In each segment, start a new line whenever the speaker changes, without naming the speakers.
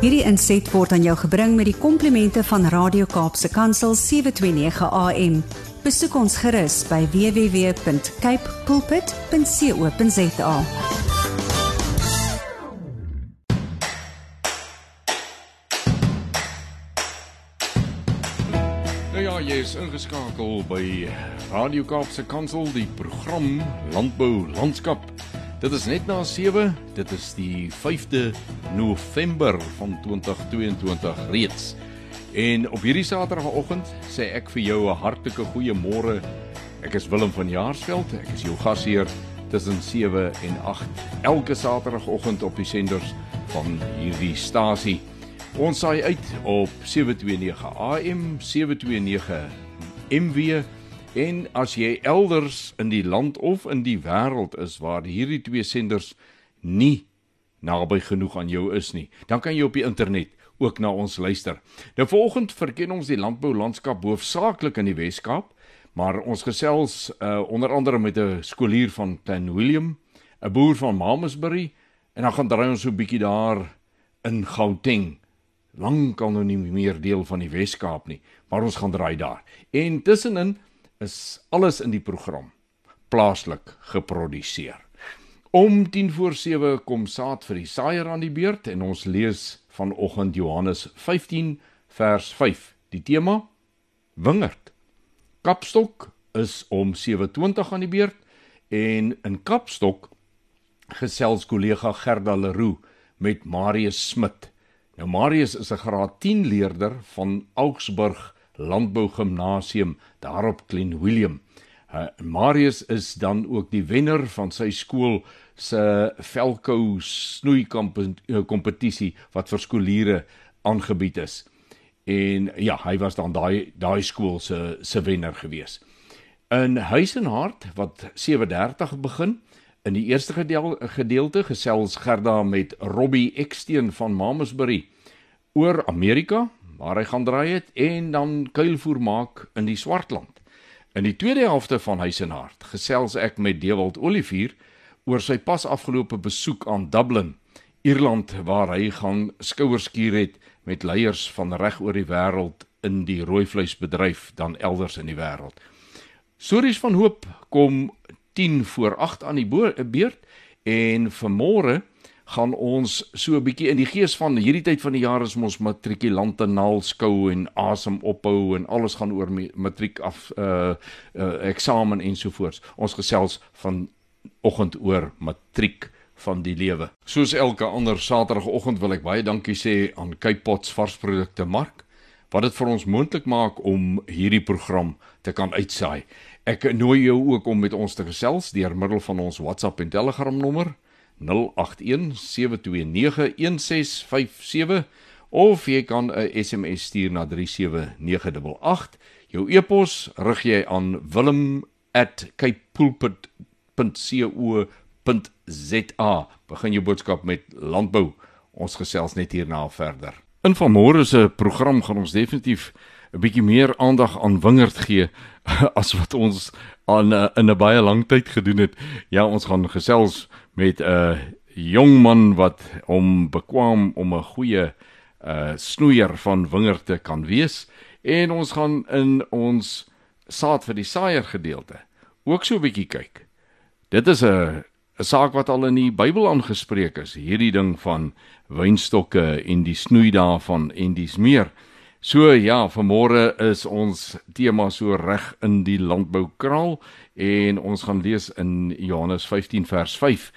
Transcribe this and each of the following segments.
Hierdie inset word aan jou gebring met die komplimente van Radio Kaapse Kansel 729 AM. Besoek ons gerus by www.cape pulpit.co.za.
Nou ja, jy is ingeskakel by Radio Kaapse Kansel, die program Landbou Landskap. Dit is net na 7. Dit is die 5de November van 2022 reeds. En op hierdie Saterdagoggend sê ek vir jou 'n hartlike goeiemôre. Ek is Willem van Jaarsveld. Ek is jou gasheer tussen 7 en 8 elke Saterdagoggend op die senders van hierdie stasie. Ons saai uit op 729 AM, 729 MW en as jy elders in die land of in die wêreld is waar hierdie twee senders nie naby genoeg aan jou is nie, dan kan jy op die internet ook na ons luister. Nou vanoggend verken ons die landboulandskap hoofsaaklik in die Wes-Kaap, maar ons gesels uh, onder andere met 'n skoolier van Ten William, 'n boer van Mamasbury en dan gaan draai ons so 'n bietjie daar in Gauteng lankal nou nie meer deel van die Wes-Kaap nie, maar ons gaan draai daar. En tussenin is alles in die program plaaslik geproduseer. Om 10 voor 7 kom saad vir die saaier aan die beurt en ons lees vanoggend Johannes 15 vers 5. Die tema wingerd. Kapstok is om 7:20 aan die beurt en in Kapstok gesels kollega Gerda Leroux met Marius Smit. Nou Marius is 'n graad 10 leerder van Augsburg Landbou Gimnasium daarop Klein Willem. Uh, Marius is dan ook die wenner van sy skool se velkou snoei kompetisie wat vir skooliere aangebied is. En ja, hy was dan daai daai skool se se wenner gewees. In Huisenhart wat 7:30 begin in die eerste gedeel, gedeelte gesels Gerda met Robbie Eksteen van Mamasbury oor Amerika waar hy gaan draai het en dan kuilvoer maak in die Swartland. In die tweede helfte van Huisenhart gesels ek met Dewald Olivier oor sy pas afgelope besoek aan Dublin, Ierland waar hy gaan skouerskuur het met leiers van reg oor die wêreld in die rooivleisbedryf dan elders in die wêreld. Stories van hoop kom 10 voor 8 aan die beurt en vanmôre gaan ons so 'n bietjie in die gees van hierdie tyd van die jaar is ons matrikulante naalskou en asem ophou en alles gaan oor matriek af uh, uh eksamen ensovoorts. Ons gesels van oggend oor matriek van die lewe. Soos elke ander Saterdagoggend wil ek baie dankie sê aan Cape Pots varsprodukte mark wat dit vir ons moontlik maak om hierdie program te kan uitsaai. Ek nooi jou ook om met ons te gesels deur middel van ons WhatsApp en Telegram nommer 0817291657 of jy kan 'n SMS stuur na 37988. Jou e-pos rig jy aan wilhelm@capepulpit.co.za. Begin jou boodskap met landbou. Ons gesels net hierna verder. In vanmôre se program gaan ons definitief 'n bietjie meer aandag aan wingerd gee as wat ons aan uh, in 'n baie lang tyd gedoen het. Ja, ons gaan gesels met 'n jong man wat hom bekwam om 'n goeie uh snoeier van wingerd te kan wees en ons gaan in ons saad vir die saaier gedeelte ook so 'n bietjie kyk. Dit is 'n 'n saak wat al in die Bybel aangespreek is, hierdie ding van wynstokke en die snoei daarvan en dis meer. So ja, vanmôre is ons tema so reg in die landboukraal en ons gaan lees in Johannes 15 vers 5.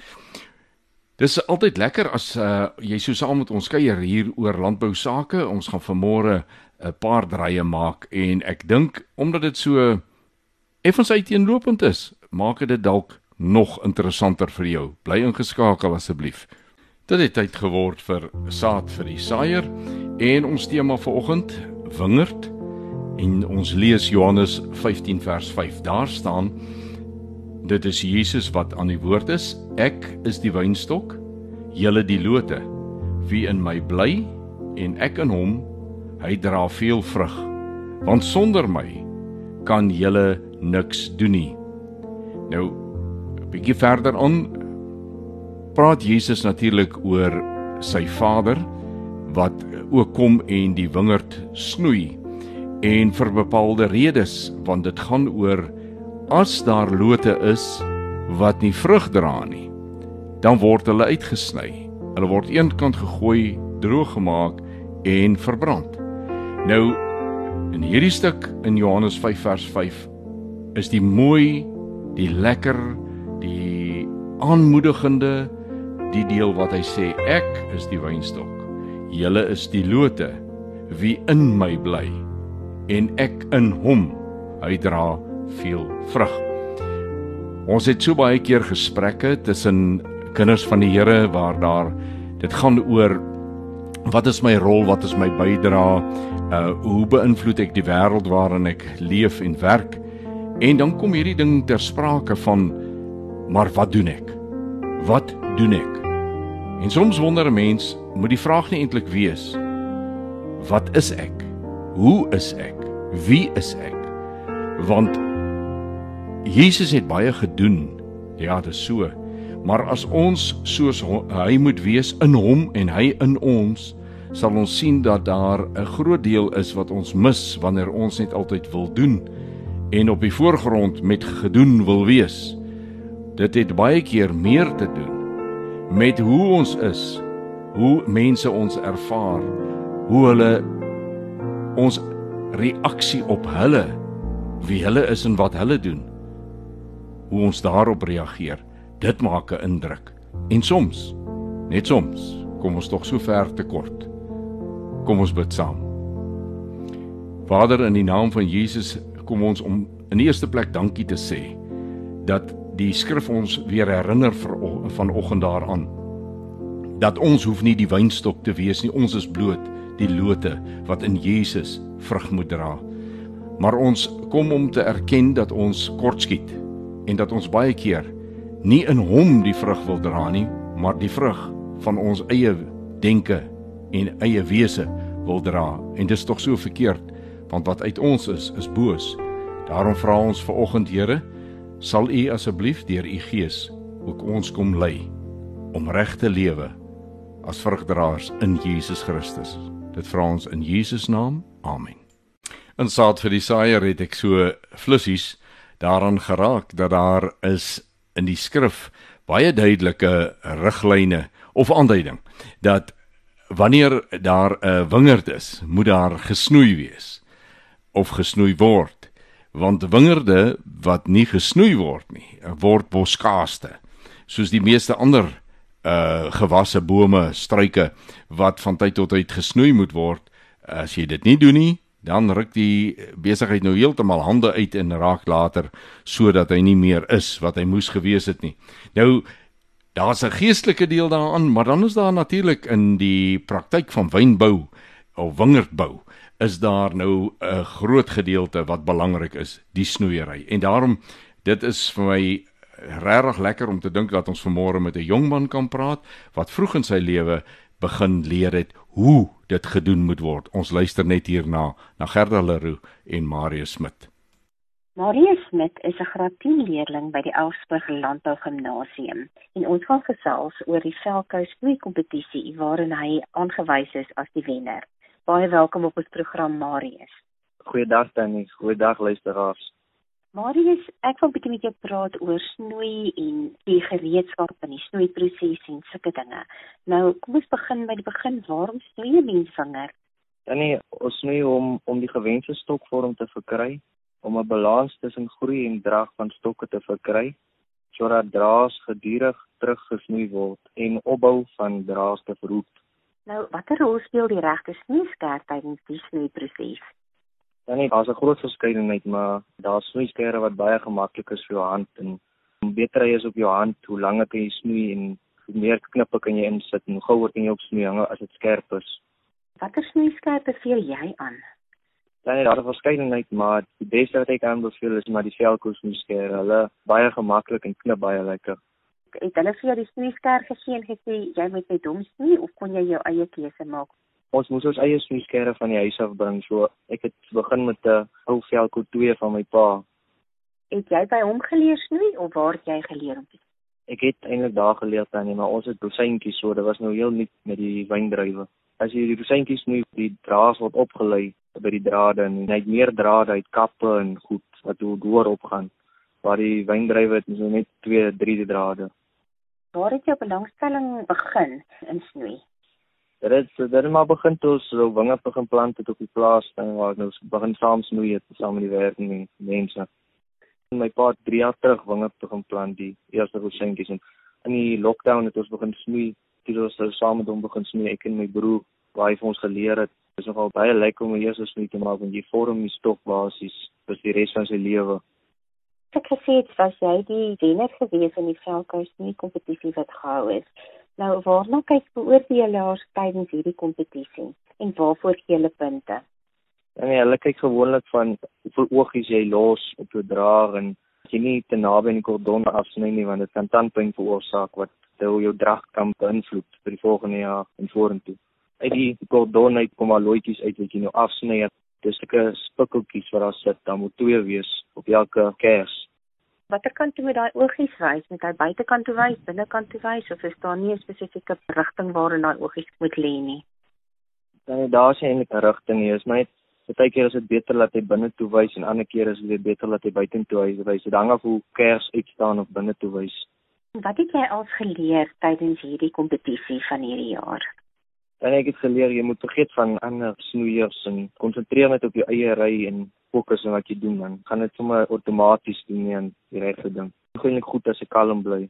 Dis altyd lekker as uh, jy so saam met ons kuier hier oor landbou sake. Ons gaan vanmôre 'n paar draaie maak en ek dink omdat dit so effens uiteenlopend is, maak dit dalk nog interessanter vir jou. Bly ingeskakel asseblief. Dit het tyd geword vir saad vir die saaier en ons tema vanoggend wingerd en ons lees Johannes 15 vers 5. Daar staan dit is Jesus wat aan die woord is. Ek is die wynstok, julle die lote. Wie in my bly en ek in hom, hy dra veel vrug. Want sonder my kan julle niks doen nie. Nou 'n bietjie verder aan praat Jesus natuurlik oor sy Vader wat ook kom en die wingerd snoei en vir bepaalde redes want dit gaan oor as daar lote is wat nie vrug dra nie dan word hulle uitgesny. Hulle word eenkant gegooi droog gemaak en verbrand. Nou in hierdie stuk in Johannes 5 vers 5 is die mooi die lekker die aanmoedigende die deel wat hy sê ek is die wynstok. Julle is die lote. Wie in my bly en ek in hom hy dra veel vrug. Ons het so baie keer gesprekke tussen kinders van die Here waar daar dit gaan oor wat is my rol? Wat is my bydrae? Uh hoe beïnvloed ek die wêreld waarin ek leef en werk? En dan kom hierdie ding ter sprake van maar wat doen ek? Wat doen ek? En soms wonder 'n mens moet die vraag nie eintlik wees wat is ek? Hoe is ek? Wie is ek? Want Jesus het baie gedoen. Ja dit is so. Maar as ons soos hy moet wees in hom en hy in ons sal ons sien dat daar 'n groot deel is wat ons mis wanneer ons net altyd wil doen en op die voorgrond met gedoen wil wees. Dit het baie keer meer te doen met hoe ons is hoe mense ons ervaar hoe hulle ons reaksie op hulle wie hulle is en wat hulle doen hoe ons daarop reageer. Dit maak 'n indruk. En soms net soms kom ons tog so ver te kort. Kom ons bid saam. Vader in die naam van Jesus kom ons om in die eerste plek dankie te sê dat die skrif ons weer herinner vanoggend daaraan. Dat ons hoef nie die wynstok te wees nie. Ons is bloot die lote wat in Jesus vrug moet dra. Maar ons kom om te erken dat ons kortskiet en dat ons baie keer nie in hom die vrug wil dra nie, maar die vrug van ons eie denke en eie wese wil dra. En dit is tog so verkeerd, want wat uit ons is, is boos. Daarom vra ons ver oggend, Here, sal U asseblief deur U Gees ook ons kom lei om reg te lewe as vrugdraers in Jesus Christus. Dit vra ons in Jesus naam. Amen. In saad vir die saaier het ek so flissies daaraan geraak dat daar is in die skrif baie duidelike riglyne of aanduiding dat wanneer daar 'n wingerd is, moet daar gesnoei wees of gesnoei word. Want wingerde wat nie gesnoei word nie, word boskaaste. Soos die meeste ander uh gewasse bome, struike wat van tyd tot tyd gesnoei moet word. As jy dit nie doen nie, dan ruk die besigheid nou heeltemal hande uit en raak later sodat hy nie meer is wat hy moes gewees het nie. Nou daar's 'n geestelike deel daaraan, maar dan is daar natuurlik in die praktyk van wynbou of wingerdbou is daar nou 'n groot gedeelte wat belangrik is, die snoeiery. En daarom dit is vir my regtig lekker om te dink dat ons vanmôre met 'n jong man kan praat wat vroeg in sy lewe begin leer het hoe dit gedoen moet word. Ons luister net hierna na Gerda Leroux en Marius Smit.
Marius Smit is 'n graad 10 leerling by die Elsburg Landbou Gimnasium en ons gaan gesels oor die velkou snoei kompetisie waarin hy aangewys is as die wenner. Baie welkom op ons program Marius.
Goeiedag Tannie, goeiedag luisteraars.
Marius, ek wil 'n bietjie met jou praat oor snoei en die gereedskap in die snoeiproses en sulke dinge. Nou, kom ons begin by die begin. Waarom snoei mense vinger?
Dan nee, ons snoei om om die gewenste stokvorm te verkry, om 'n balans tussen groei en drag van stokke te verkry, sodat draas gedurig teruggesnoei word en opbou van draas te verhoed.
Nou, watter rol speel die regte snoeiskerp tydens die snoeiproses?
Ja nee, daar's 'n groot verskeidenheid, maar daar's snoeiskere wat baie gemaklik is vir jou hand en hoe beter hy is op jou hand, hoe langer kan jy snoei en hoe meer knippe kan jy insit en hoe gouer kan jy op snoei as dit skerp is.
Watter snoeiskerp beveel jy aan?
Ja nee, daar's 'n verskeidenheid, maar die beste wat ek aanbeveel is maar die Velcro snoeiskere. Hulle baie gemaklik en knip baie lekker.
Het hulle vir jou die snoeisker gegee en gesê jy moet met hom snoei of kon jy jou eie keuse maak?
Ons moes ons eie snoeiskere van die huis af bring. So ek het begin met 'n ou velko 2 van my pa.
Het jy by hom geleer snoei of waar het jy geleer om te
Ek het eintlik daar geleer dan nie, maar ons het dosyntjies so, dit was nou heel nuut met die wyndruiwe. as jy die rosientjies snoei, die draad word opgelei by die drade en jy het meer drade uit kappe en goed wat deur opgaan. Waar die wyndrywe het so net 2, 3 drade.
Waar het jou belangstelling begin in snoei?
Dit dit het maar begin toe ons so winge begin plant het op die plaas en waar ons begin saam snoei het saam met die werkende mense. En my pa het 3 jaar terug winge begin plant die eerste rosientjies en in die lockdown het ons begin snoei. Dit was so saam met hom begin snoei ek en my broer hy vir ons geleer het. Dit is nogal baie lekker om eers snoei te maak want jy vorm die stok basies vir die res van sy lewe
ek het was jy die wenner gewees in die veldkous nie kompetisie wat gehou is. Nou waarna kyk beoordelaars tydens hierdie kompetisie en waarvoor gee hulle punte?
Ja nee, hulle kyk gewoonlik van hoeveel oogies jy los op jou draag en jy nie te naby aan die kordon afsny nie want dit kan tandpyn veroorsaak wat jou drag kan beïnvloed vir die volgende jaar en vorentoe. Uit die kordon uit kom al loetjies uit wat jy nou afsny dis sulke spikkeltjies wat daar sit, dan moet twee wees op elke kers.
Watter kant toe moet daai oogies wys? Moet hy buitekant toe wys, binnekant toe wys of is daar nie 'n spesifieke rigting waarin daai oogies moet lê nie?
Dan daar is eintlik 'n rigting nie, is net baie keer is dit beter dat hy binne toe wys en ander keer is dit beter dat hy buite toe wys. Dit hang af hoe kers uitstaan of binne toe wys.
Wat het jy al geleer tydens hierdie kompetisie van hierdie jaar?
En ek het geleer jy moet vergeet van ander snoeiers en konsentreer net op jou eie ry en fokus op wat jy doen dan gaan dit sommer outomaties doen en die regte ding. Dit gaan net goed as jy kalm bly.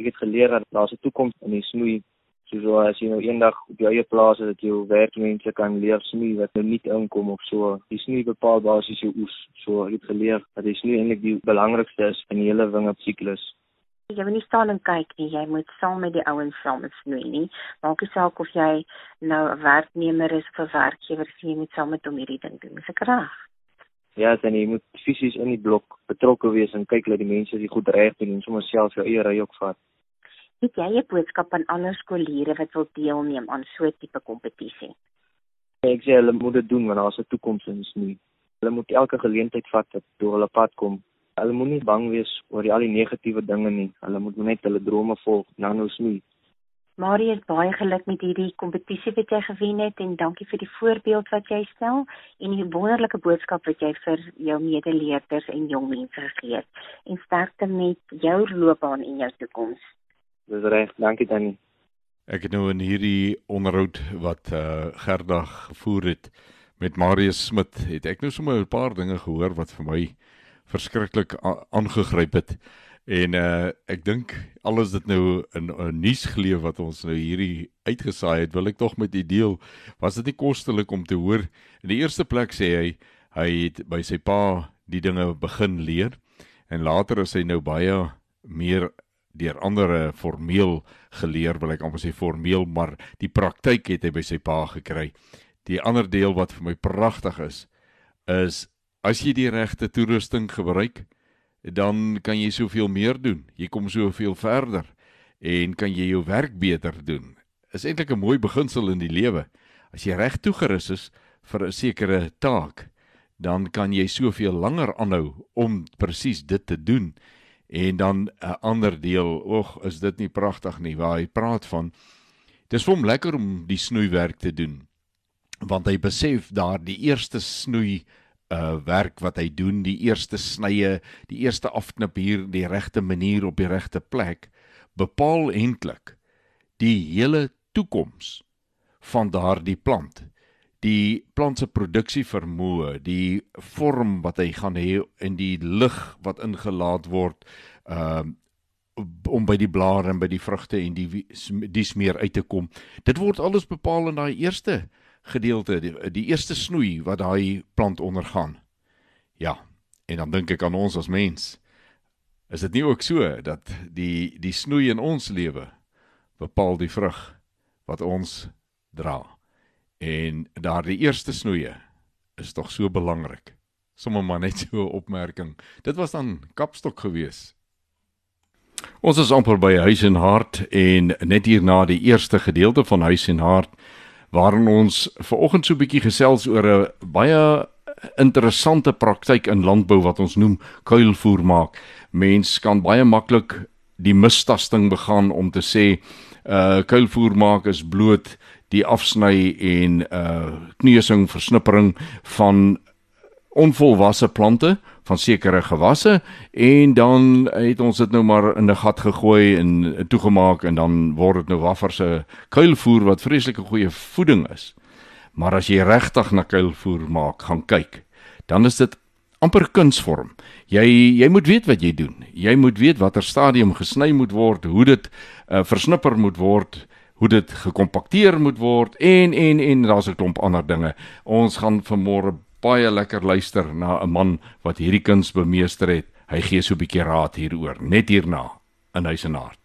Ek het geleer dat daar's 'n toekoms in die snoei. Soos so, as jy nou eendag op jou eie plaas is dat jy werkmense kan leer snoei wat nou nie inkom of so. Die snoei bepaal basies jou oes. So ek het geleer dat die snoei eintlik die belangrikste is in die hele wingerdsiklus.
Jy moet nie staan en kyk nie, jy moet saam met die ouens saam snoei nie. Maak nie saak of jy nou 'n werknemer is of 'n werkgewer, jy moet saam met hom hierdie ding doen. Dis ek reg.
Ja, dan jy moet fisies in die blok betrokke wees en kyk dat die mense dit goed reg doen en sommer self jou eie ry ook vat.
Het jy 'n boodskap aan ander skooliere wat wil deelneem aan so 'n tipe kompetisie?
Ek sê hulle moet dit doen want daar's 'n toekoms in snoei. Hulle moet elke geleentheid vat wat deur hulle pad kom hulle moenie bang wees oor die al die negatiewe dinge nie. Hulle moet net hulle drome volg, nou nou snoei.
Marius, baie geluk met hierdie kompetisie wat jy gewen het en dankie vir die voorbeeld wat jy stel en die wonderlike boodskap wat jy vir jou medeleerders en jong mense gegee het. En sterkte met jou loopbaan en jou toekoms.
Dis reg, dankie Tannie.
Ek het nou in hierdie onderhoud wat uh Gerda gevoer het met Marius Smit, het ek nou sommer 'n paar dinge gehoor wat vir my verskriklik aangegryp het. En uh ek dink alles dit nou in 'n nuus geleef wat ons nou hierdie uitgesaai het, wil ek tog met u deel. Was dit nie kostelik om te hoor? In die eerste plek sê hy hy het by sy pa die dinge begin leer en later is hy nou baie meer deur ander formeel geleer, wil ek amper sê formeel, maar die praktyk het hy by sy pa gekry. Die ander deel wat vir my pragtig is, is as jy die regte toerusting gebruik, dan kan jy soveel meer doen. Jy kom soveel verder en kan jy jou werk beter doen. Is eintlik 'n mooi beginsel in die lewe. As jy reg toegerus is vir 'n sekere taak, dan kan jy soveel langer aanhou om presies dit te doen. En dan 'n ander deel, oeg, is dit nie pragtig nie waar hy praat van Dis vir hom lekker om die snoeiwerk te doen. Want hy besef daar die eerste snoei uh werk wat hy doen, die eerste snye, die eerste afknip hier die regte manier op die regte plek, bepaal eintlik die hele toekoms van daardie plant. Die plant se produksie vermoë, die vorm wat hy gaan hê in die lig wat ingelaat word, uh om by die blare en by die vrugte en die dies meer uit te kom. Dit word alles bepaal in daai eerste gedeelte die, die eerste snoei wat daai plant ondergaan. Ja, en dan dink ek aan ons as mens. Is dit nie ook so dat die die snoei in ons lewe bepaal die vrug wat ons dra? En daardie eerste snoeie is tog so belangrik. Sommige maar net so 'n opmerking. Dit was dan Kapstok gewees. Ons is amper by Huis en Hart en net hier na die eerste gedeelte van Huis en Hart waarin ons ver oggend so 'n bietjie gesels oor 'n baie interessante praktyk in landbou wat ons noem kuilvoer maak. Mens kan baie maklik die mistasting begaan om te sê uh kuilvoer maak is bloot die afsny en uh kneusing versnippering van onvolwasse plante van sekere gewasse en dan het ons dit nou maar in 'n gat gegooi en toegemaak en dan word dit nou waffer se kuilvoer wat vreeslike goeie voeding is. Maar as jy regtig na kuilvoer maak, gaan kyk, dan is dit amper kunsvorm. Jy jy moet weet wat jy doen. Jy moet weet watter stadium gesny moet word, hoe dit uh, versnipper moet word, hoe dit gekompakteer moet word en en en daar's 'n klomp ander dinge. Ons gaan vanmôre baie lekker luister na 'n man wat hierdie kuns bemeester het. Hy gee so 'n bietjie raad hieroor net hierna in huis en hart.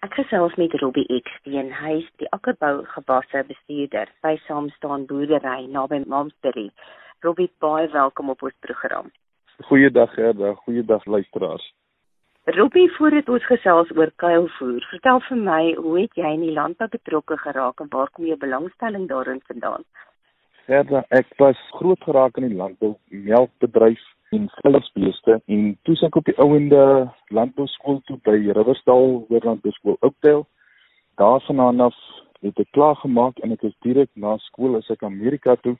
Ek gesels met Robbie Eksteen. Hy is die akkerbou gebasse bestuurder by Saamstaan Boerdery naby Momsbury. Robbie, baie welkom op ons program.
Goeiedag, Gerda. Goeiedag luisteraars.
Robbie, voordat ons gesels oor kuilvoer, vertel vir my, hoe het jy in die landbou betrokke geraak en waar kom jou belangstelling daarin vandaan?
Gerda, ek was groot geraak in die landbou, melkbedryf en vilsbeeste en toe ek op die ouende landbou skool toe by Riversdal Hoërlandbou skool Oakdale. Daarvandaan af het ek klaar gemaak en ek is direk na skool as ek Amerika toe.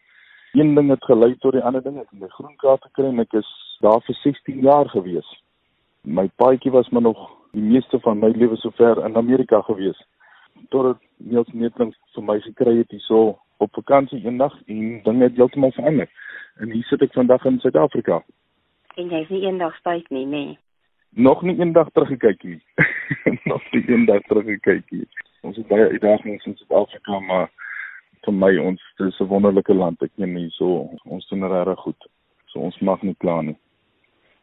Een ding het gelei tot die ander ding. Ek het my groen kaart gekry en ek is daar vir 16 jaar gewees. My paadjie was maar nog die meeste van my lewe sover in Amerika gewees. Totdat Niels Netling vir my gekry het hierso op vakansie eendag en dinge het heeltemal verander. En hier sit ek vandag in Suid-Afrika.
En jy het nie eendag spyt nie, nê? Nee.
Nog nie eendag teruggekyk nie. Nog nie eendag teruggekyk nie. Ons het baie uitdagings in Suid-Afrika, maar vir my ons dis 'n wonderlike land. Ek meen hier so ons doen regtig goed. So ons mag nie kla nie.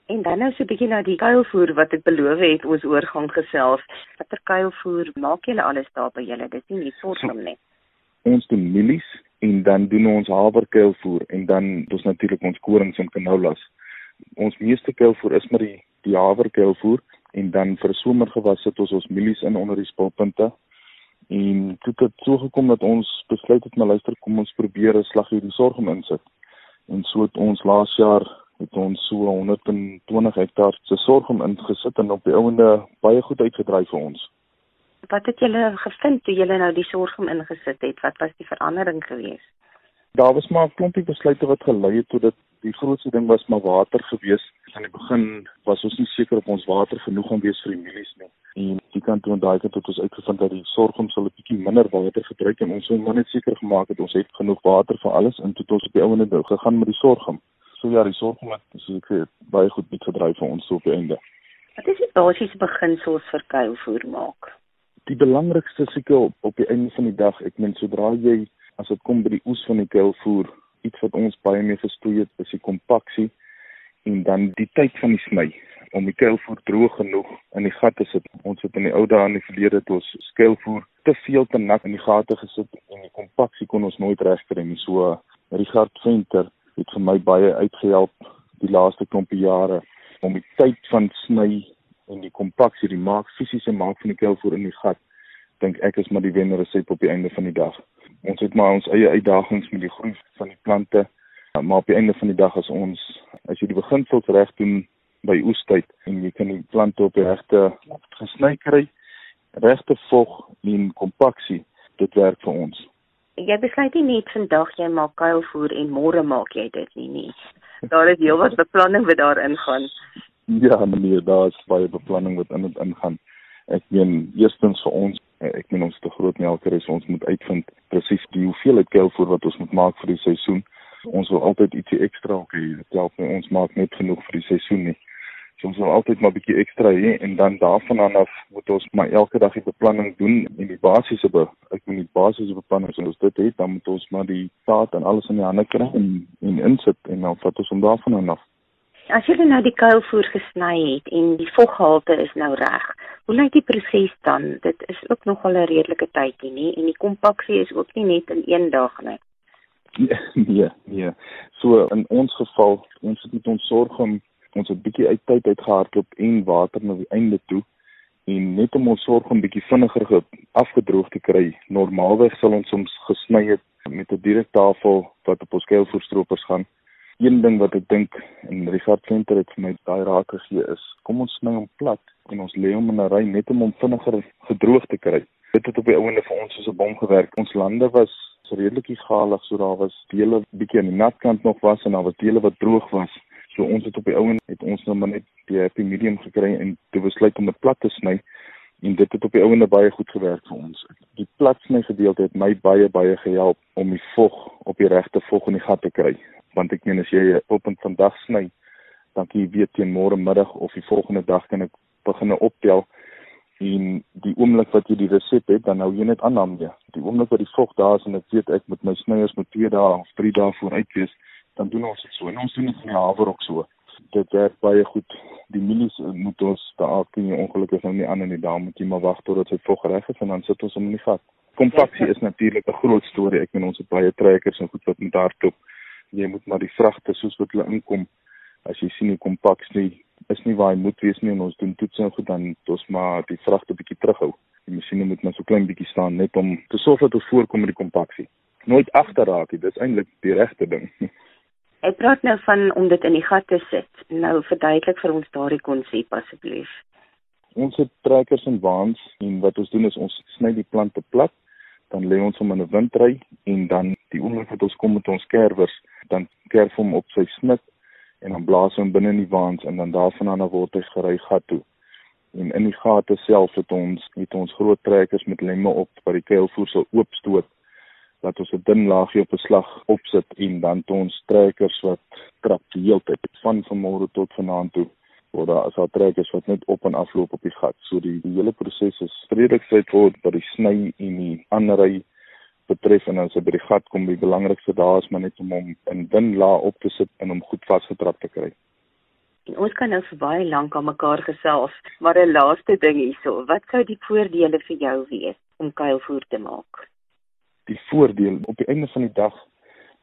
En dan nou so 'n bietjie na die kuilvoer wat ek beloof het ons oorgang gesels. Watter kuilvoer maak julle alles daar by julle? Dis nie net sorghum nie.
Ons doen mielies en dan doen ons haverkuilvoer en dan dis natuurlik ons korings en canoulas. Ons meeste kuilvoer is met die die haverkuilvoer en dan vir somergewas sit ons ons mielies in onder die spulpunte. En dit het so gekom dat ons besluit het maar luister kom ons probeer 'n slag hierdie sorghum insit. En so het ons laas jaar het ons so 120 hektaar se sorghum ingesit en op die ouende baie goed uitgedryf vir ons
wat het julle gevind toe julle nou die sorghum ingesit het? Wat was die verandering geweest?
Daar was maar 'n klompie besluite wat gelei het tot dit die grootste ding was maar water geweest. Aan die begin was ons nie seker of ons water genoeg gaan wees vir die mielies nie. En die kant toe en daai kant het ons uitgevind dat die sorghum sal 'n bietjie minder water gebruik en ons moet net seker gemaak het ons het genoeg water vir alles en toe het ons op die ouene nou gegaan met die sorghum. So ja, die sorghum het so ek het baie goed uitgedryf vir ons op die einde.
Wat is die basiese beginsels vir kuilvoer maak?
die belangrikste seker op, op die einde van die dag, ek meen sodra jy as dit kom by die oes van die kuilvoer, iets wat ons baie mee gestoei het, is die kompaksie en dan die tyd van die sny om die kuilvoer droog genoeg in die gat te sit. Ons het in die ou dae in die verlede toe ons skuilvoer te veel te nat in die gate gesit en die kompaksie kon ons nooit regkry nie. So Richard Venter het vir my baie uitgehelp die laaste klompie jare om die tyd van sny en die kompaksie, die maak fisiese maak van die kuilvoer in die gat, dink ek is maar die wenner resep op die einde van die dag. Ons het maar ons eie uitdagings met die groei van die plante, maar op die einde van die dag as ons as jy die beginsels reg doen by oestyd en jy kan die plante op die regte gesny kry, regte vog en kompaksie, dit werk vir ons.
Jy besluit nie net vandag jy maak kuilvoer en môre maak jy dit nie nie. Daar is heelwat beplanning wat daarin gaan.
Ja, nee, daar is baie beplanning wat in dit ingaan. Ek meen eerstens vir ons, ek meen ons te groot melkeries, ons moet uitvind presies die hoeveelheid kuilvoer wat ons moet maak vir die seisoen. Ons wil altyd ietsie ekstra hê. Dit help my ons maak net genoeg vir die seisoen nie. So ons wil altyd maar bietjie ekstra hê en dan daarvan af moet ons maar elke dag die beplanning doen en die basiese be ek moet die basiese beplanning as ons dit het, dan moet ons maar die taak en alles in die hande kry en en insit en dan vat ons hom daarvan af.
As jy nou die kuilvoer gesny het en die voggehalte is nou reg, hoe lyk die proses dan? Dit is ook nog al 'n redelike tydjie, nie? En die kompaksie is ook nie net in een dag nie.
Nee, nee, nee. So in ons geval, ons het met ons sorg om ons 'n bietjie uit tyd uitgehardloop en water na die einde toe en net om ons sorg om bietjie vinniger afgedroog te kry. Normaalweg sal ons soms gesny het met 'n direkte tafel wat op ons kuilvoerstropers gaan een ding wat ek dink en Richard Venter het vir my daai raad gegee is kom ons sny hom plat en ons lê hom in 'n ry net om hom vinniger gedroog te kry Dit het op die ouende vir ons soos 'n bom gewerk. Ons lande was redelik egalig, so daar was dele bietjie aan die nat kant nog was en daar was dele wat droog was. So ons het op die ouende het ons nou maar net die happy medium gekry en toe besluit om dit plat te sny en dit het op die ouende baie goed gewerk vir ons. Die platsny gedeelte het my baie baie gehelp om die vog op die regte vog in die gat te kry. Want ek meen as jy op 'n vandag sny, dan kan jy weet teen môre middag of die volgende dag kan ek begin optel en die oomblik wat jy die resep het, dan hou jy net aan daarmee. Die oomblik wat die vog daar is en ek weet ek met my snyers met 2 dae of 3 dae vooruit wees, dan doen ons dit so. En ons doen dit in die haver ook so. Dit werk baie goed. Die mielies moet ons daar kan jy ongelukkig nou nie aan in die dae moet jy maar wag totdat hy vog reg is en dan sit ons hom in die vat. Kompaksie is natuurlik 'n groot storie. Ek meen ons het baie trekkers en goed wat met hardloop. Jy moet maar die vragte soos wat hulle inkom as jy sien hoe kompaks nie is nie waar hy moet wees nie en ons doen toets en goed dan ons maar die vragte bietjie terughou. Die masjiene moet maar so klein bietjie staan net om te sorg dat ons voorkom met die kompaksie. Nooit agterraak nie, dis eintlik die regte ding.
Ek praat nou van om dit in die gat te sit. Nou verduidelik vir ons daardie konsep asseblief.
Ons het trekkers en waans en wat ons doen is ons sny die plante plat, dan lê ons hom in 'n windry en dan die oomblik wat ons kom met ons kerwers, dan kerf hom op sy snit en dan blaas hom binne in die waans en dan daarvan af word hy gery gat toe. En in die gate self het ons het ons groot trekkers met lemme op wat die keilvoer sal oopstoot dat ons 'n dun laagie op 'n slag opsit en dan het ons trekkers wat trap die hele tyd van vanmôre tot vanaand toe waar daar is al trekkers wat net op en afloop op die gat. So die, die hele proses is vredelik straightforward by die sny en die andery betref en as hy by die gat kom, die belangrikste daar is maar net om hom in dun laag op te sit en hom goed vasgetrap te kry.
En ons kan nou vir baie lank aan mekaar gesels, maar 'n laaste ding hierso, wat sou die voordele vir jou wees om kuilvoer te maak?
Die voordeel op die einde van die dag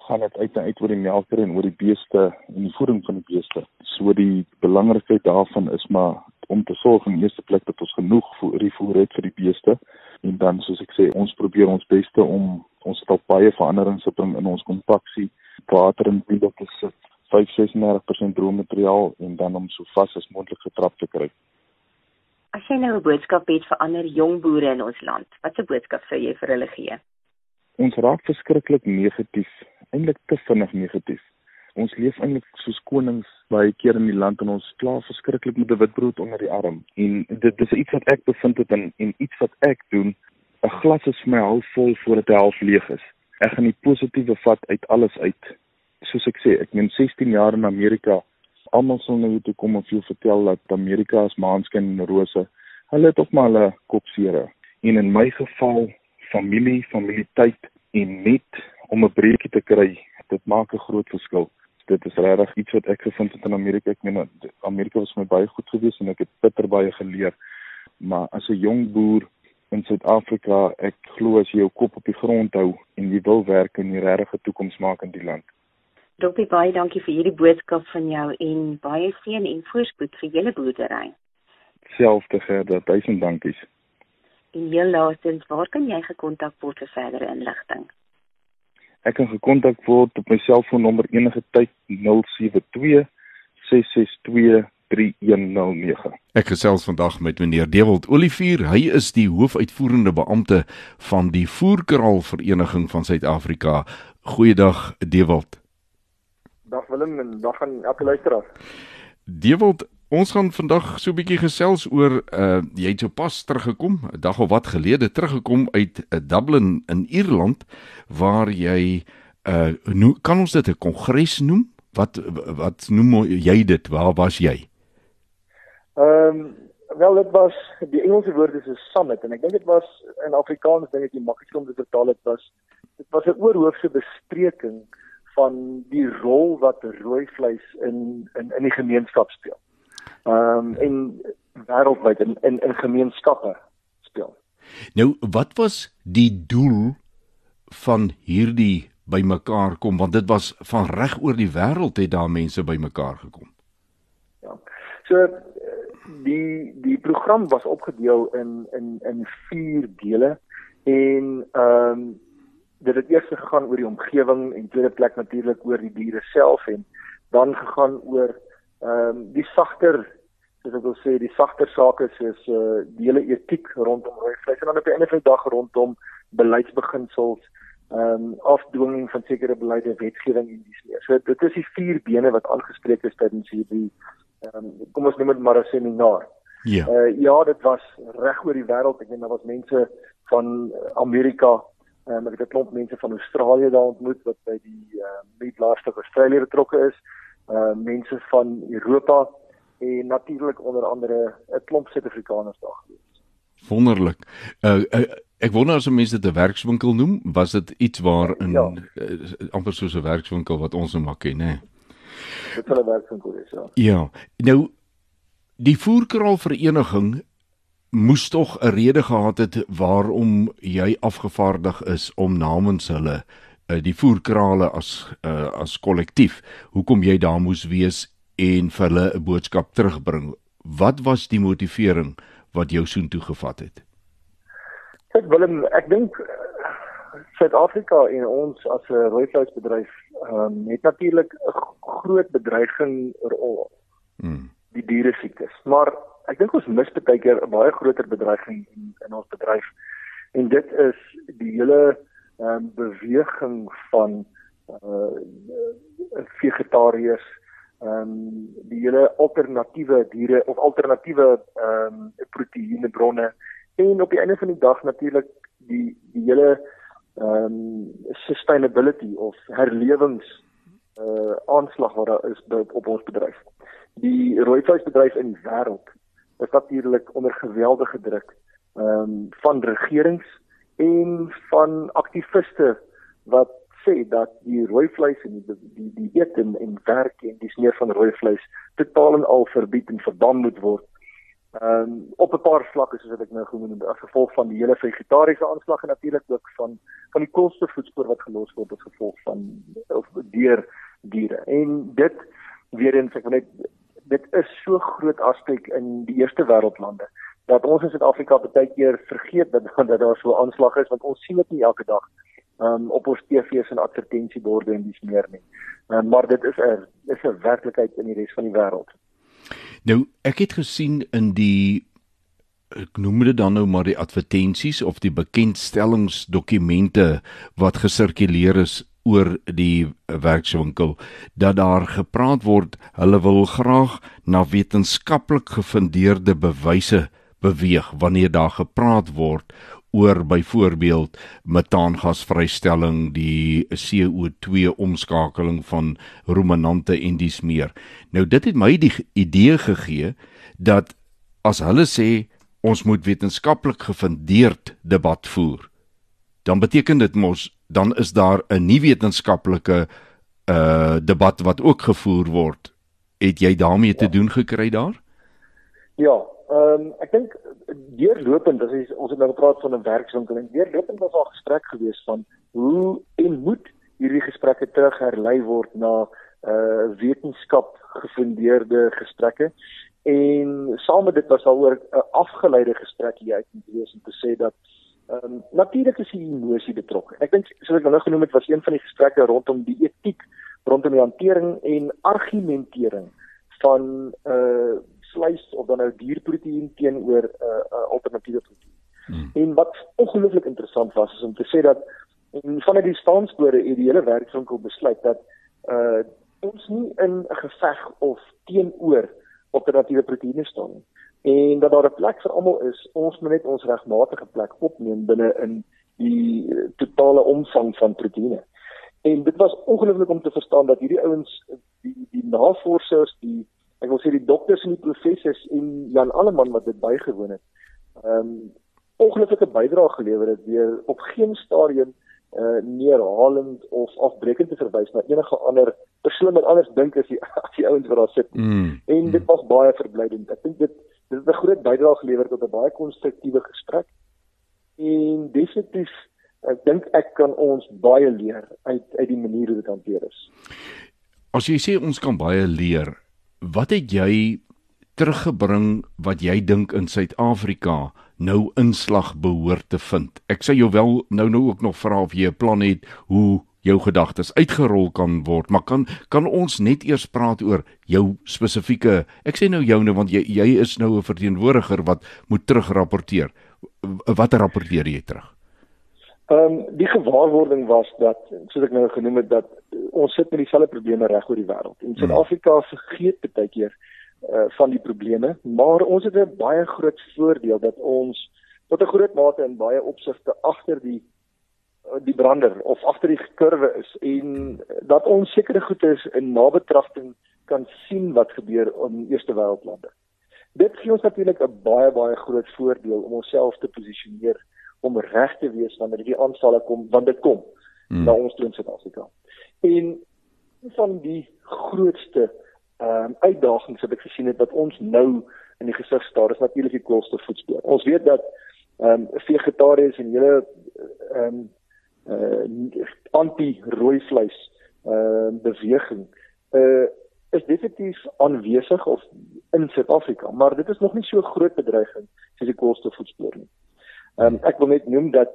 gaan dit uit en uit oor die melker en oor die beeste en die voeding van die beeste. So die belangrikheid daarvan is maar om te sorg in eerste plek dat ons genoeg voer, het vir die beeste en dan soos ek sê ons probeer ons beste om ons het al baie veranderings gebring in ons kompaksie water in binne te sit 5-36% droë materiaal en dan om so vas as moontlik getrap te kry.
As jy nou 'n boodskap het vir ander jong boere in ons land, watse boodskap sou jy vir hulle gee?
Ons raak verskriklik negatief, eintlik te vinnig negatief. Ons leef eintlik soos konings baie keer in die land en ons kla verskriklik met 'n witbrood onder die arm. En dit dis iets wat ek bevind het en en iets wat ek doen. 'n Glas is vir my half vol voordat hy half leeg is. Ek gaan die positiewe vat uit alles uit. Soos ek sê, ek meen 16 jaar in Amerika. Almal sal nou toe kom en veel vertel dat Amerika is maanskyn en rose. Hulle het ook maar hulle kopsere. En in my geval, familie, familieteit en net om 'n breekie te kry, dit maak 'n groot verskil dit is regtig iets wat ek gevind het in Amerika. Ek meen Amerika was my baie goed gewees en ek het bitter baie geleer. Maar as 'n jong boer in Suid-Afrika, ek glo as jy jou kop op die grond hou en jy wil werk en 'n regte toekoms maak in die land.
Dokter baie dankie vir hierdie boodskap van jou en baie seën en voorspoed vir julle boerdery.
Selfde gerda, duisend dankies.
En heel laastens, waar kan jy gekontak word vir verdere inligting?
Ek kan gekontak word op my selfoonnommer enige tyd 072 662 3109.
Ek gesels vandag met meneer Dewald Olivier. Hy is die hoofuitvoerende beampte van die Voerkraal Vereniging van Suid-Afrika. Goeiedag Dewald.
Dag Willem en dag aan elke luisteraar.
Dewald, Ons gaan vandag so 'n bietjie gesels oor uh jy het so pas teruggekom, 'n dag of wat gelede teruggekom uit uh, Dublin in Ierland waar jy uh nou kan ons dit 'n kongres noem? Wat wat noem jy dit? Waar was jy?
Ehm um, wel dit was die Engelse woord is 'n summit en ek dink dit was in Afrikaans dink ek jy maklik om dit te vertaal dit was dit was 'n oorhoofse bespreking van die rol wat rooi vleis in in in die gemeenskap speel ehm um, en wêreldwyd in, in in gemeenskappe speel.
Nou, wat was die doel van hierdie bymekaar kom want dit was van reg oor die wêreld het daar mense bymekaar gekom.
Ja. So die die program was opgedeel in in in vier dele en ehm um, dit het eers gegaan oor die omgewing en tweede plek natuurlik oor die diere self en dan gegaan oor ehm um, die sagter soos ek wil sê die sagter sake soos uh die hele etiek rondom rooi vleis en dan op die einde van die dag rondom beleidsbeginsels ehm um, afdwinging van sekere beleide wetgewing en dis meer. So dit is die vier bene wat aangespreek is tydens hierdie ehm um, kom ons noem dit maar 'n seminaar.
Ja.
Uh ja, dit was reg oor die wêreld. Ek dink daar was mense van Amerika, ehm um, ek het 'n klomp mense van Australië daar ontmoet wat by die ehm uh, Midwest Australië betrokke is. Uh, mense van Europa en natuurlik onder andere 'n klomp Suid-Afrikaners daar gewees.
Wonderlik. Uh, uh ek wonder as mense dit 'n werkswinkel noem, was dit iets waar in ja. uh, amper soos 'n werkswinkel wat ons nou maak ken, né?
Dit sal 'n werkswinkel wees, ja.
Ja. Nou die voerkraal vereniging moes tog 'n rede gehad het waarom jy afgevaardig is om namens hulle uh, die voerkrale as uh, as kollektief. Hoekom jy daar moes wees en vir hulle 'n boodskap terugbring. Wat was die motivering wat jou soontoe gevat het?
Ek Willem, ek dink Suid-Afrika en ons as 'n rooivleisbedryf um, het natuurlik 'n groot bedreiging rol. Hmm. Die diere siektes. Maar ek dink ons mis baie keer 'n baie groter bedreiging in, in ons bedryf. En dit is die hele um, beweging van uh vegetariërs ehm um, die hele alternatiewe diere of alternatiewe ehm um, proteïenebronne en op die einde van die dag natuurlik die die hele ehm um, sustainability of herlewings uh aanslag wat daar is op ons bedryf. Die rooivleisbedryf in die wêreld is natuurlik onder geweldige druk ehm um, van regerings en van aktiviste wat sê dat die rooi vleis en die die die eet en, en werk en die sneer van rooi vleis totaal en al verbied en verbân moet word. Ehm um, op 'n paar vlakke soos wat ek nou genoem het as gevolg van die hele vegetariese aanslag en natuurlik ook van van die koolstofvoetspoor wat gelos word as gevolg van of deur diere. En dit weer eens ek wil net dit is so groot aspek in die eerste wêreldlande dat ons in Suid-Afrika baie keer vergeet dat dat daar so 'n aanslag is want ons sien dit nie elke dag um, op ons TV's en advertensieborde en dis meer nie. Um, maar dit is 'n is 'n werklikheid in die res van die wêreld.
Nou, ek het gesien in die ek noem dit dan nou maar die advertensies of die bekendstellingsdokumente wat gesirkuleer is oor die werkswinkel dat daar gepraat word hulle wil graag na wetenskaplik gefundeerde bewyse beweeg wanneer daar gepraat word oor byvoorbeeld metaangasvrystelling, die CO2 omskakeling van ruminante en dies meer. Nou dit het my die idee gegee dat as hulle sê ons moet wetenskaplik gefundeerd debat voer, dan beteken dit mos dan is daar 'n nie wetenskaplike uh debat wat ook gevoer word. Het jy daarmee te doen gekry daar?
Ja, ehm um, ek dink deurlopend as ons het nou gepraat van 'n werkswinkel en deurlopend was al gesprek gewees van hoe en moet hierdie gesprekke terug herlei word na uh wetenskap gefundeerde gesprekke en saam met dit was al oor 'n afgeleide gesprek hier uit moet wees om te sê dat ehm um, natuurlik is die emosie betrokke. Ek dink soos ek nou genoem het was een van die gesprekke rondom die etiek rondom die hantering en argumentering van uh vleis of dan nou dierproteïen teenoor 'n uh, uh, alternatiewe proteïen. Hmm. En wat ongelooflik interessant was is om te sê dat en vanuit die staansbode het die hele werkswinkel besluit dat uh ons nie in 'n geveg of teenoor alternatiewe proteïene staan nie. En dat daar 'n plek vir almal is, ons moet net ons regmatige plek opneem binne in die totale omvang van proteïene. En dit was ongelooflik om te verstaan dat hierdie ouens die die navorsers, die ek wil sê die dokters en die professors en Jan Alleman wat dit bygewoon het. Ehm um, ongelukkige bydrae gelewer het deur op geen stadium uh neerhalend of afbreekend te verwys na enige ander persoon wat anders dink as die as die ouens wat daar sit. Mm, en dit mm. was baie verblydend. Ek dink dit dit het 'n groot bydrae gelewer tot 'n baie konstruktiewe gesprek. En definitief ek dink ek kan ons baie leer uit uit die manier hoe dit hanteer is.
As jy sê ons kan baie leer, wat het jy teruggebring wat jy dink in Suid-Afrika nou inslag behoort te vind? Ek sê jou wel nou nou ook nog vra of jy 'n plan het hoe jou gedagtes uitgerol kan word, maar kan kan ons net eers praat oor jou spesifieke ek sê nou joune want jy jy is nou 'n verteenwoordiger wat moet terugrapporteer. Wat rapporteer jy terug?
Ehm um, die gewaarwording was dat soos ek nou genoem het dat ons sit met dieselfde probleme reg oor die wêreld. En Suid-Afrika vergeet baie keer uh van die probleme, maar ons het 'n baie groot voordeel dat ons tot 'n groot mate in baie opsigte agter die die brander of agter die kurwe is en dat ons sekere goedes in nabetragting kan sien wat gebeur in eerste wêreldlande. Dit gee ons natuurlik 'n baie baie groot voordeel om onsself te posisioneer om reg te wees wanneer die aanvalle kom want dit kom hmm. na ons toe in Suid-Afrika. En van die grootste ehm um, uitdagings wat ek gesien het wat ons nou in die gesig staar is natuurlik die koolstofvoetspoor. Ons weet dat ehm um, vegetariërs en hele ehm um, uh anti-rooi vleis uh beweging uh is definitief aanwesig of in Suid-Afrika, maar dit is nog nie so groot bedreiging soos die koolstofvoetspoor nie. Ehm um, ek wil net noem dat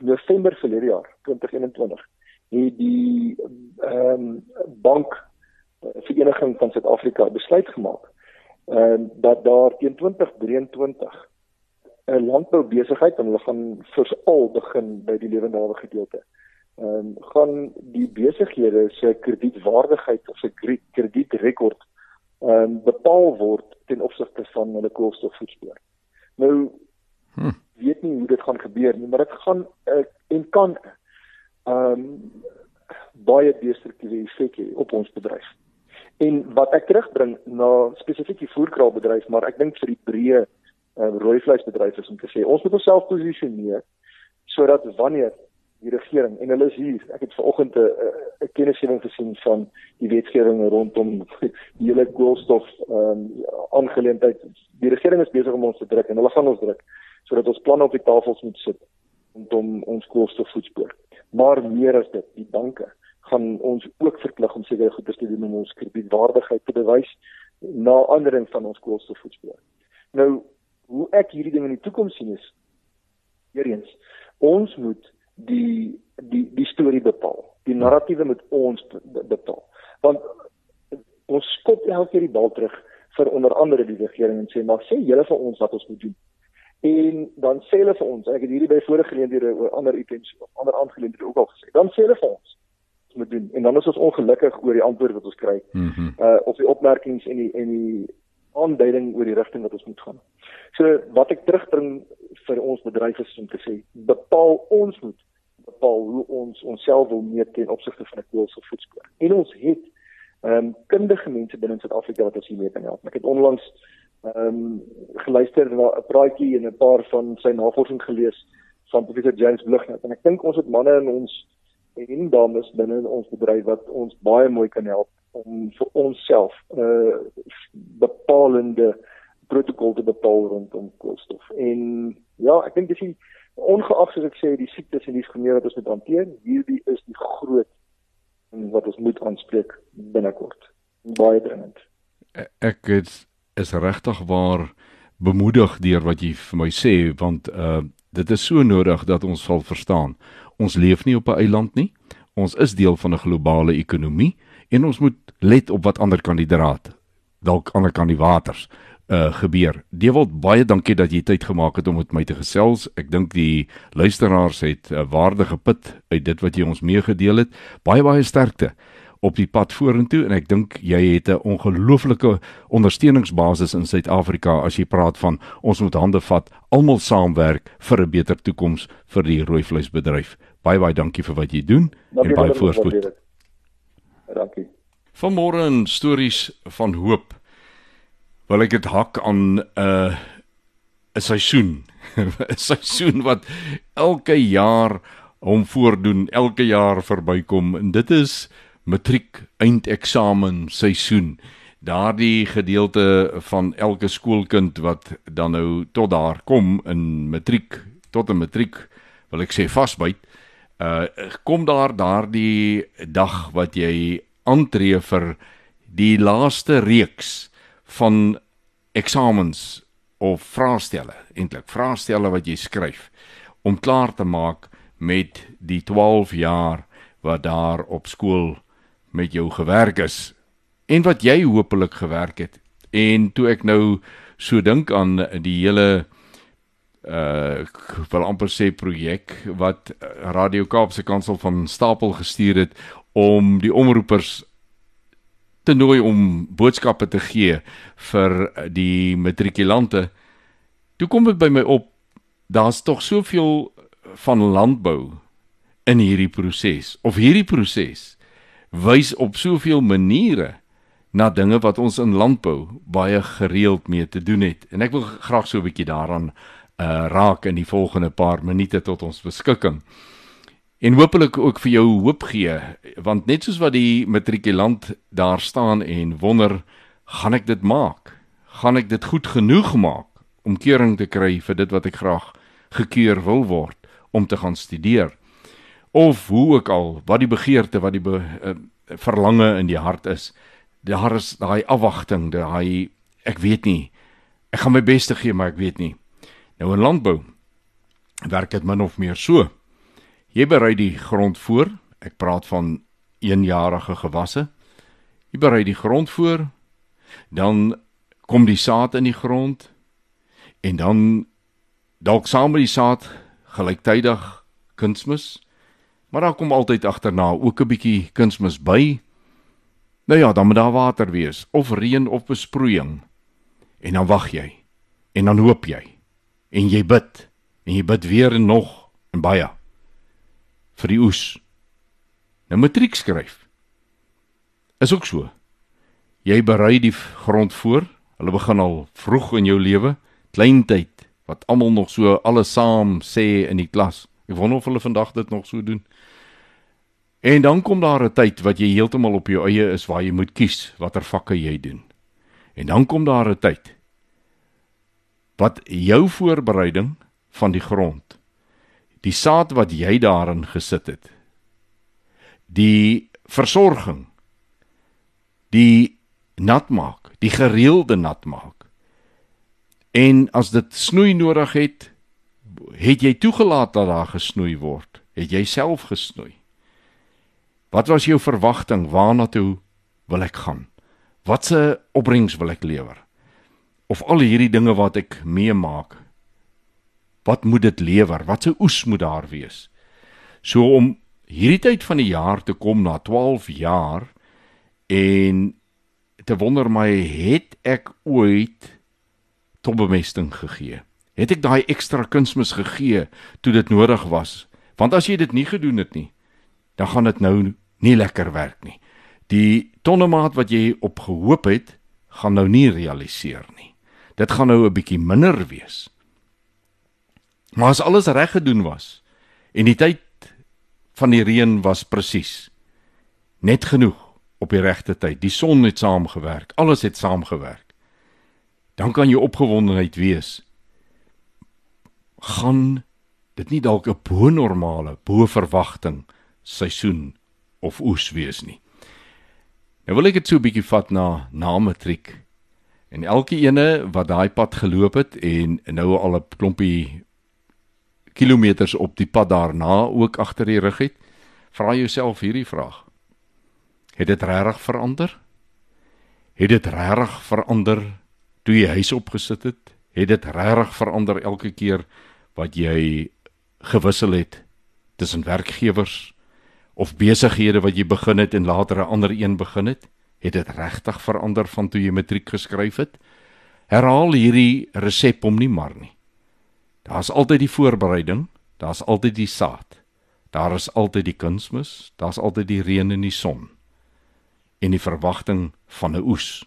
November verlede jaar 2021 het die ehm um, bank vereniging van Suid-Afrika besluit gemaak ehm um, dat daar teen 2023 'n landboubesigheid en hulle gaan veral begin by die lewendawe gedeelte. Ehm um, gaan die besighede se kredietwaardigheid of se kredietrekord ehm um, bepaal word ten opsigte van hulle koolstofvoetspoor. Nou. Weet nie hoe dit gaan gebeur nie, maar dit gaan uh, en kan ehm um, baie destruktiewe effek hê op ons bedryf. En wat ek terugbring na spesifiek die voerkraalbedryf, maar ek dink vir die breë uh, rooi vleisbedryf is om te sê ons moet onsself posisioneer sodat wanneer die regering en hulle is hier ek het vanoggend 'n 'n kennisgewing gesien van die wetgewing rondom die hele koolstof ehm um, aangeleentheid die regering is besig om ons te druk en hulle gaan ons druk sodat ons planne op die tafels moet sit rondom ons koolstofvoetspoor maar meer as dit die banke gaan ons ook verplig om sekere goeie te doen om ons kredietwaardigheid te bewys na aandering van ons koolstofvoetspoor nou hoe ek hierdie ding in die toekoms sien is weer eens ons moet die die die storie bepaal. Die narratiewe moet ons bepaal. Want ons skop elke keer die bal terug vir onder andere die regering en sê maar sê julle vir ons wat ons moet doen. En dan sê hulle vir ons, ek het hierdie by vorige geleenthede oor ander items of ander aangeleenthede ook al gesê. Dan sê hulle vir ons wat moet doen en dan is ons ongelukkig oor die antwoord wat ons kry. Mm -hmm. Uh of die opmerkings en die en die aanduiding oor die rigting wat ons moet gaan. So wat ek terugbring vir ons bedryf is om te sê bepaal ons moet bepaal hoe ons onsself wil meet ten opsigte van 'n koolstofvoetspoor. En ons het ehm um, kundige mense binne Suid-Afrika wat ons hiermee kan help. Ek het onlangs ehm um, geluister na 'n praatjie en 'n paar van sy navorsing gelees van professor James Blighnet en ek dink ons het manne in ons en dames binne in ons bedryf wat ons baie mooi kan help om vir onsself 'n uh, bepalende protokol te bepaal rondom koolstof. En ja, ek dink dis die ongeag soos ek sê die siektes en die skene wat ons moet hanteer, hierdie is die groot wat ons moet aanspreek binnekort. Baie dringend.
E-, ek is, is regtig waar bemoedig deur wat jy vir my sê want uh dit is so nodig dat ons sal verstaan. Ons leef nie op 'n eiland nie. Ons is deel van 'n globale ekonomie en ons moet let op wat ander kan die draad dalk ander kan die waters uh gebeur. Dewald baie dankie dat jy tyd gemaak het om met my te gesels. Ek dink die luisteraars het 'n uh, waardige put uit dit wat jy ons meegedeel het. Baie baie sterkte op die pad vorentoe en ek dink jy het 'n ongelooflike ondersteuningsbasis in Suid-Afrika as jy praat van ons moet hande vat, almal saamwerk vir 'n beter toekoms vir die rooi vleisbedryf. Baie baie dankie vir wat jy doen dankie en baie voorspoed.
Dankie.
Vanmôre in stories van hoop wil ek dit hak aan 'n uh, 'n seisoen. 'n Seisoen wat elke jaar hom voordoen, elke jaar verbykom en dit is matriek eindeksamen seisoen. Daardie gedeelte van elke skoolkind wat dan nou tot daar kom in matriek tot 'n matriek wil ek sê vasbyt. Uh kom daar daardie dag wat jy aantree vir die laaste reeks van eksamens of vraestelle, eintlik vraestelle wat jy skryf om klaar te maak met die 12 jaar wat daar op skool met jou gewerk is en wat jy hopelik gewerk het. En toe ek nou so dink aan die hele uh wil amper sê projek wat Radio Kaapse Kansel van Stapel gestuur het om die omroepers te nooi om boodskappe te gee vir die matrikulante. Toe kom dit by my op, daar's tog soveel van landbou in hierdie proses of hierdie proses wys op soveel maniere na dinge wat ons in landbou baie gereeld mee te doen het. En ek wil graag so 'n bietjie daaraan uh raak in die volgende paar minute tot ons beskikking. En hopelik ook vir jou hoop gee, want net soos wat die matrikulant daar staan en wonder, gaan ek dit maak? Gaan ek dit goed genoeg maak om keuring te kry vir dit wat ek graag gekeur wil word om te gaan studeer? Of hoe ook al, wat die begeerte, wat die be, uh, verlange in die hart is, daar is daai afwagting, daai ek weet nie. Ek gaan my bes te gee, maar ek weet nie. Nou in landbou werk dit min of meer so. Jy berei die grond voor. Ek praat van eenjarige gewasse. Jy berei die grond voor. Dan kom die saad in die grond en dan dalk saam met die saad gelyktydig kunsmis. Maar daar kom altyd agterna ook 'n bietjie kunsmis by. Nou ja, dan moet daar water wees of reën of besproeiing. En dan wag jy. En dan hoop jy en jy bid en jy bid weer en nog en baie vir die oes. Nou matriek skryf. Is ook so. Jy berei die grond voor. Hulle begin al vroeg in jou lewe, klein tyd wat almal nog so alles saam sê in die klas. Ek wonder of hulle vandag dit nog so doen. En dan kom daar 'n tyd wat jy heeltemal op jou eie is waar jy moet kies watter vakke jy doen. En dan kom daar 'n tyd wat jou voorbereiding van die grond die saad wat jy daarin gesit het die versorging die nat maak die gereelde nat maak. En as dit snoei nodig het het jy toegelaat dat daar gesnoei word? Het jy self gesnoei wat was jou verwagting? Waarna toe wil ek gaan? Watse opbrengs wil ek lewer? Of al hierdie dinge wat ek meemaak wat moet dit lewer? Wat se oes moet daar wees? So om hierdie tyd van die jaar te kom na 12 jaar en te wonder my het ek ooit topbemesting gegee? Het ek daai ekstra kunsmis gegee toe dit nodig was? Want as jy dit nie gedoen het nie dan gaan dit nou nie lekker werk nie die tonnemaat wat jy op gehoop het gaan nou nie realiseer nie dit gaan nou 'n bietjie minder wees. Maar as alles reg gedoen was en die tyd van die reën was presies net genoeg op die regte tyd, die son het saamgewerk, alles het saamgewerk. Dan kan jy opgewondenheid wees. Gaan dit nie dalk 'n bo-normale, bo-verwagting seisoen of oes wees nie. Nou wil ek dit so 'n bietjie vat na na matriek En elke ene wat daai pad geloop het en nou al 'n klompie kilometers op die pad daarna ook agter die rug het, vra jouself hierdie vraag. Het dit regtig verander? Het dit regtig verander toe jy huis opgesit het? Het dit regtig verander elke keer wat jy gewissel het tussen werkgewers of besighede wat jy begin het en later 'n ander een begin het? Het dit regtig verander van toe jy matriek geskryf het? Herhaal hierdie resep om nie maar nie. Daar's altyd die voorbereiding, daar's altyd die saad. Daar is altyd die kunsmis, daar's altyd die reën en die son en die verwagting van 'n oes.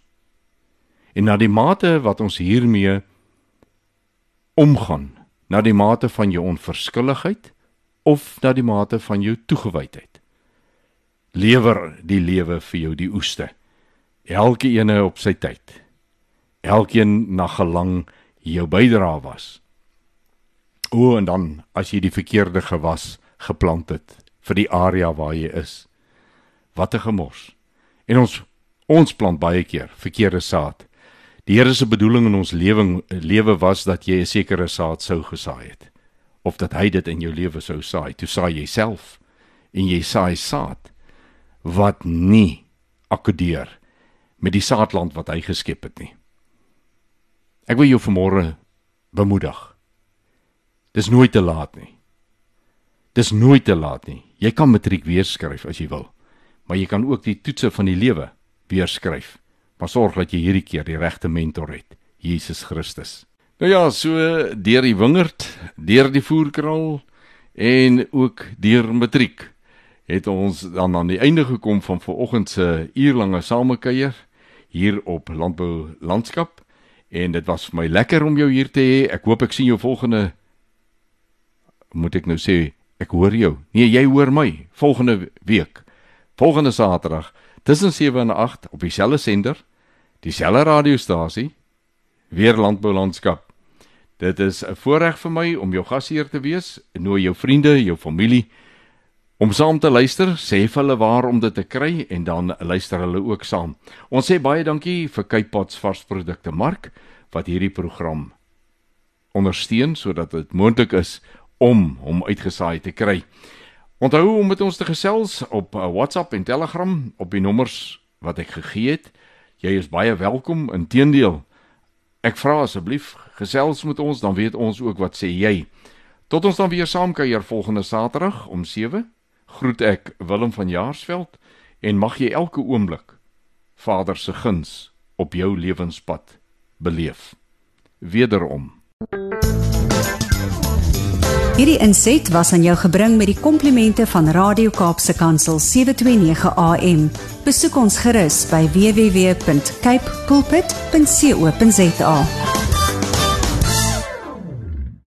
En na die mate wat ons hiermee omgaan, na die mate van jou onverskilligheid of na die mate van jou toegewydheid, lewer die lewe vir jou die oeste elke ene op sy tyd. Elkeen na gelang jou bydra was. O en dan as jy die verkeerde gewas geplant het vir die area waar jy is. Wat 'n gemors. En ons ons plant baie keer verkeerde saad. Die Here se bedoeling in ons lewing lewe was dat jy 'n sekere saad sou gesaai het of dat hy dit in jou lewe sou saai. Toe saai jy self en jy saai saad wat nie akkodeer met die saadland wat hy geskep het nie. Ek wil jou vanmôre bemoedig. Dis nooit te laat nie. Dis nooit te laat nie. Jy kan matriek weer skryf as jy wil, maar jy kan ook die toetse van die lewe weer skryf. Maar sorg dat jy hierdie keer die regte mentor het, Jesus Christus. Nou ja, so deur die wingerd, deur die voerkraal en ook deur matriek het ons dan aan die einde gekom van vanoggend se uurlange samekuier hier op Landbou Landskap en dit was vir my lekker om jou hier te hê. Ek hoop ek sien jou volgende moet ek nou sê ek hoor jou. Nee, jy hoor my volgende week. Volgende Saterdag tussen 7 en 8 op dieselfde sender, dieselfde radiostasie, weer Landbou Landskap. Dit is 'n voorreg vir my om jou gasheer te wees. Nooi jou vriende, jou familie om saam te luister, sê vir hulle waar om dit te kry en dan luister hulle ook saam. Ons sê baie dankie vir Cape Pots varsprodukte mark wat hierdie program ondersteun sodat dit moontlik is om hom uitgesaai te kry. Onthou om met ons te gesels op uh, WhatsApp en Telegram op die nommers wat ek gegee het. Jy is baie welkom. Inteendeel, ek vra asseblief gesels met ons dan weet ons ook wat sê jy. Tot ons dan weer saam kuier volgende Saterdag om 7 groet ek Willem van Jaarsveld en mag jy elke oomblik Vader se guns op jou lewenspad beleef. Wederom.
Hierdie inset was aan jou gebring met die komplimente van Radio Kaapse Kansel 729 AM. Besoek ons gerus by www.cape pulpit.co.za.